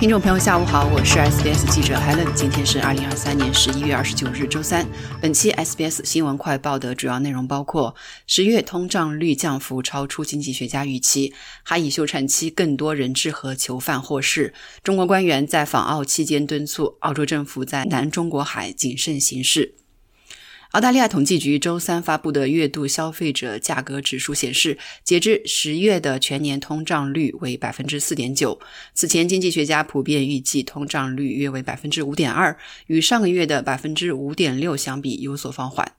听众朋友，下午好，我是 SBS 记者 Helen。今天是二零二三年十一月二十九日，周三。本期 SBS 新闻快报的主要内容包括：十月通胀率降幅超出经济学家预期；哈以休产期更多人质和囚犯获释；中国官员在访澳期间敦促澳洲政府在南中国海谨慎行事。澳大利亚统计局周三发布的月度消费者价格指数显示，截至十月的全年通胀率为百分之四点九。此前，经济学家普遍预计通胀率约为百分之五点二，与上个月的百分之五点六相比有所放缓。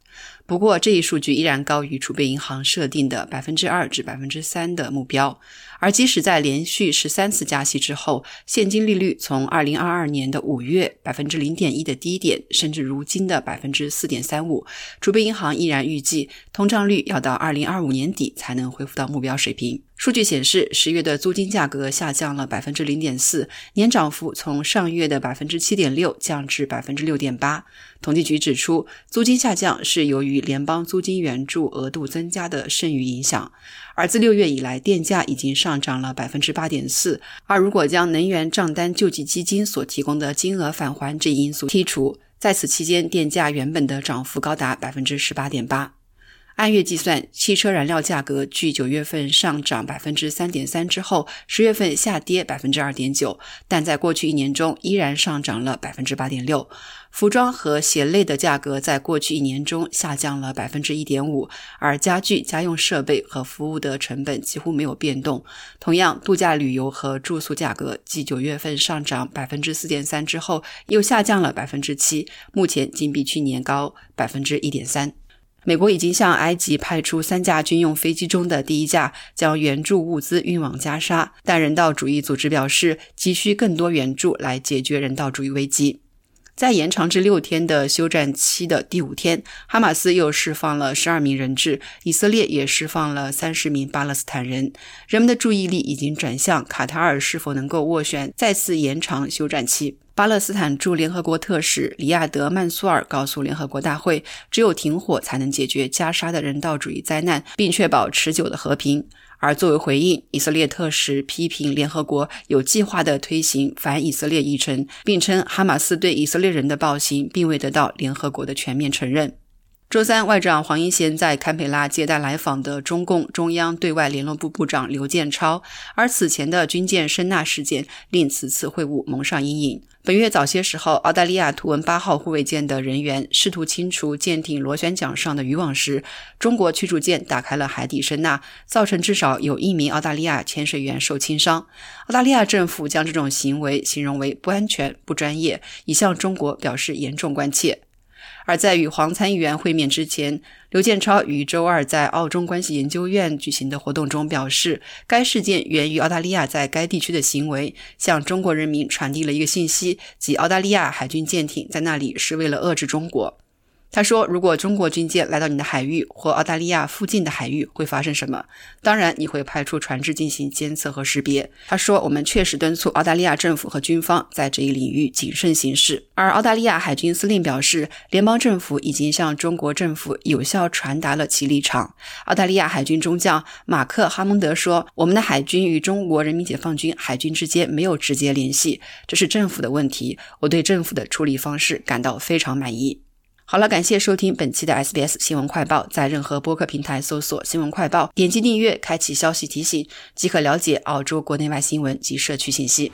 不过，这一数据依然高于储备银行设定的百分之二至百分之三的目标。而即使在连续十三次加息之后，现金利率从二零二二年的五月百分之零点一的低点，甚至如今的百分之四点三五，储备银行依然预计通胀率要到二零二五年底才能恢复到目标水平。数据显示，十月的租金价格下降了百分之零点四，年涨幅从上月的百分之七点六降至百分之六点八。统计局指出，租金下降是由于联邦租金援助额度增加的剩余影响。而自六月以来，电价已经上涨了百分之八点四。而如果将能源账单救济基金所提供的金额返还这一因素剔除，在此期间，电价原本的涨幅高达百分之十八点八。按月计算，汽车燃料价格距九月份上涨百分之三点三之后，十月份下跌百分之二点九，但在过去一年中依然上涨了百分之八点六。服装和鞋类的价格在过去一年中下降了百分之一点五，而家具、家用设备和服务的成本几乎没有变动。同样，度假旅游和住宿价格继九月份上涨百分之四点三之后，又下降了百分之七，目前仅比去年高百分之一点三。美国已经向埃及派出三架军用飞机中的第一架，将援助物资运往加沙，但人道主义组织表示急需更多援助来解决人道主义危机。在延长至六天的休战期的第五天，哈马斯又释放了十二名人质，以色列也释放了三十名巴勒斯坦人。人们的注意力已经转向卡塔尔是否能够斡旋再次延长休战期。巴勒斯坦驻联合国特使里亚德·曼苏尔告诉联合国大会，只有停火才能解决加沙的人道主义灾难，并确保持久的和平。而作为回应，以色列特使批评联合国有计划地推行反以色列议程，并称哈马斯对以色列人的暴行并未得到联合国的全面承认。周三，外长黄英贤在堪培拉接待来访的中共中央对外联络部部长刘建超，而此前的军舰声纳事件令此次会晤蒙上阴影。本月早些时候，澳大利亚图文八号护卫舰的人员试图清除舰艇螺旋桨上的渔网时，中国驱逐舰打开了海底声呐，造成至少有一名澳大利亚潜水员受轻伤。澳大利亚政府将这种行为形容为不安全、不专业，已向中国表示严重关切。而在与黄参议员会面之前，刘建超于周二在澳中关系研究院举行的活动中表示，该事件源于澳大利亚在该地区的行为，向中国人民传递了一个信息，即澳大利亚海军舰艇在那里是为了遏制中国。他说：“如果中国军舰来到你的海域或澳大利亚附近的海域，会发生什么？当然，你会派出船只进行监测和识别。”他说：“我们确实敦促澳大利亚政府和军方在这一领域谨慎行事。”而澳大利亚海军司令表示，联邦政府已经向中国政府有效传达了其立场。澳大利亚海军中将马克·哈蒙德说：“我们的海军与中国人民解放军海军之间没有直接联系，这是政府的问题。我对政府的处理方式感到非常满意。”好了，感谢收听本期的 SBS 新闻快报。在任何播客平台搜索“新闻快报”，点击订阅，开启消息提醒，即可了解澳洲国内外新闻及社区信息。